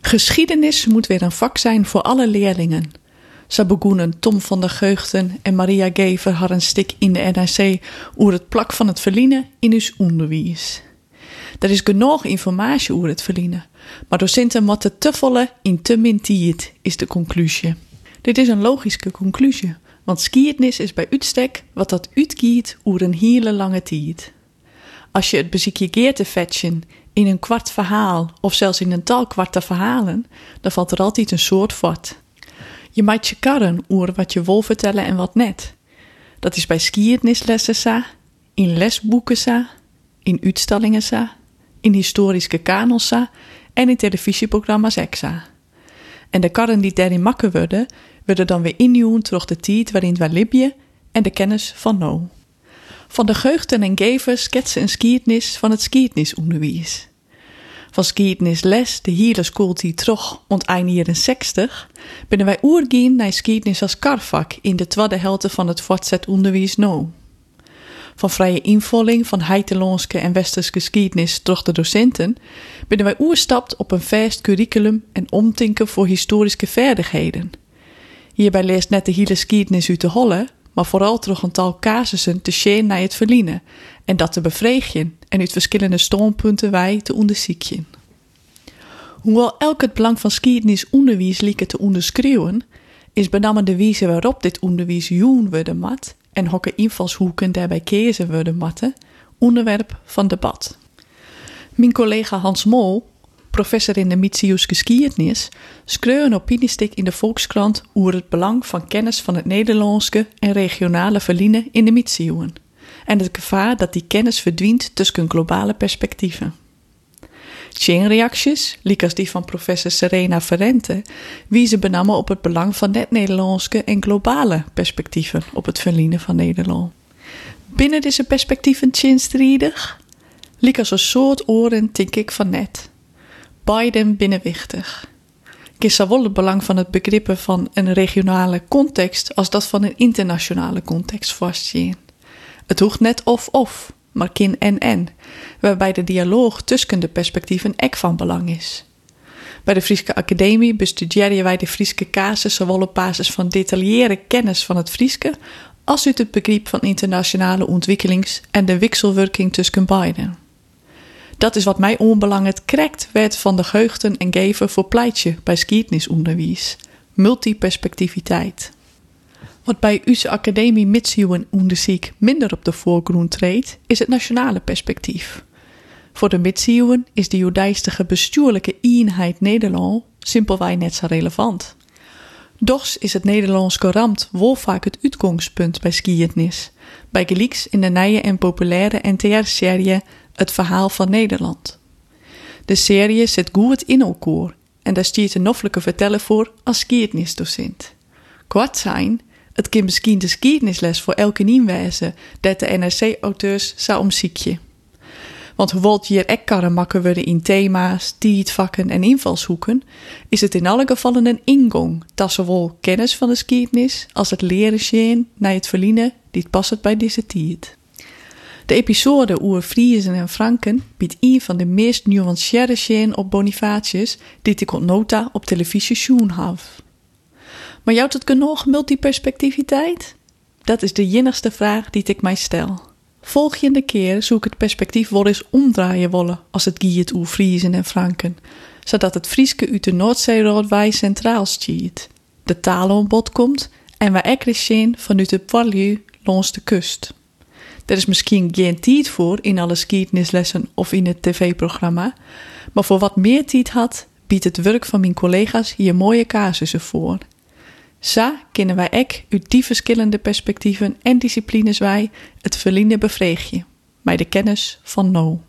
Geschiedenis moet weer een vak zijn voor alle leerlingen. Zo begonnen Tom van der Geugten en Maria Gever haar een stik in de NRC over het plak van het verliezen in uw onderwijs. Er is genoeg informatie over het verliezen, maar docenten moeten te volle in te min tijd, is de conclusie. Dit is een logische conclusie, want skiëtnis is bij uitstek wat dat uitgiet over een hele lange tijd. Als je het beziekje geert te fetchen in een kwart verhaal of zelfs in een tal kwarte verhalen, dan valt er altijd een soort vat. Je maakt je karren oer wat je wil vertellen en wat net. Dat is bij skiëtnislessen sa, in lesboeken sa, in uitstallingen sa, in historische kanons sa en in televisieprogramma's exa. En de karren die daarin makken worden, worden dan weer innieuwen terug de tijd waarin we libje en de kennis van no. Van de geugten en gevers schetsen een skietnis van het skietnisonderwijs. Van skietnisles, de hele terug ont eind jaren 60, binnen wij oergien naar skietnis als karvak in de tweede helft van het voortzet onderwijs no. Van vrije invulling van heitelonske en westerse geschiedenis door de docenten, binnen wij oerstapt op een vast curriculum en omtinken voor historische vaardigheden. Hierbij leest net de hele geschiedenis uit te hollen, maar vooral terug een tal casussen te sheen naar het verliezen en dat te bevreegjen en uit verschillende standpunten wij te onderzoeken. Hoewel elk het belang van skiëtnis onderwijs lieke te onderschreeuwen, is benammen de wijze waarop dit onderwijs joen worden mat en hokke invalshoeken daarbij kezen worden matten, onderwerp van debat. Mijn collega Hans Mol, professor in de Mitsius geschiedenis, schreeuwde een opiniestik in de Volkskrant over het belang van kennis van het Nederlandse en regionale verliezen in de Mitsiewen en het gevaar dat die kennis verdwijnt tussen globale perspectieven. Chainreacties, als die van professor Serena Ferrente, wiezen benammen op het belang van net-Nederlandse en globale perspectieven op het verliezen van Nederland. Binnen deze perspectieven chinstriedig? als een soort oren denk ik van net. Beiden binnenwichtig. Ik is zowel het belang van het begrippen van een regionale context als dat van een internationale context vastzien. Het hoeft net of-of, maar kin en-en, waarbij de dialoog tussen de perspectieven ek van belang is. Bij de Friese Academie bestuderen wij de Friese casus zowel op basis van detailleerde kennis van het Frieske als uit het begrip van internationale ontwikkelings- en de wisselwerking tussen beiden. Dat is wat mij onbelangrijk krijgt werd van de geugten en geven voor pleitje bij skietnisonderwijs. Multiperspectiviteit. Wat bij onze academie Mitsioen onderzoek minder op de voorgrond treedt, is het nationale perspectief. Voor de Mitsioen is de joodijstige bestuurlijke eenheid Nederland simpelweg net zo relevant. Doch is het Nederlands geramd wel vaak het uitgangspunt bij skiëtnis, bij gelieks in de nieuwe en populaire NTR-serie Het Verhaal van Nederland. De serie zit goed in elkaar en daar stiert een noffelijke verteller voor als skiëtnisdocent. Kwart zijn het kan misschien de geschiedenisles voor elke inwijzen dat de NRC-auteurs zou omziekje. Want hoewel hier ekkarren makken worden in thema's, vakken en invalshoeken, is het in alle gevallen een ingang dat zowel kennis van de geschiedenis als het leren zien naar het verliezen die past bij deze tijd. De episode over Friesen en Franken biedt een van de meest nuanceerde zien op Bonifatius die ik nota op televisie zien heb. Maar jouwt het genoeg multiperspectiviteit? Dat is de jinnigste vraag die ik mij stel. Volgende keer zoek het perspectief wel eens omdraaien wollen als het giet oer Friesen en Franken, zodat het Frieske uit de Noordzee centraal stiert, de taal bod komt en waar ekrisjen vanuit het poilieu langs de kust. Er is misschien geen tijd voor in alle skietnislessen of in het tv-programma, maar voor wat meer tijd had, biedt het werk van mijn collega's hier mooie casussen voor. Zo kunnen wij ook uit die verschillende perspectieven en disciplines wij het verliezen bevreegje, bij de kennis van no.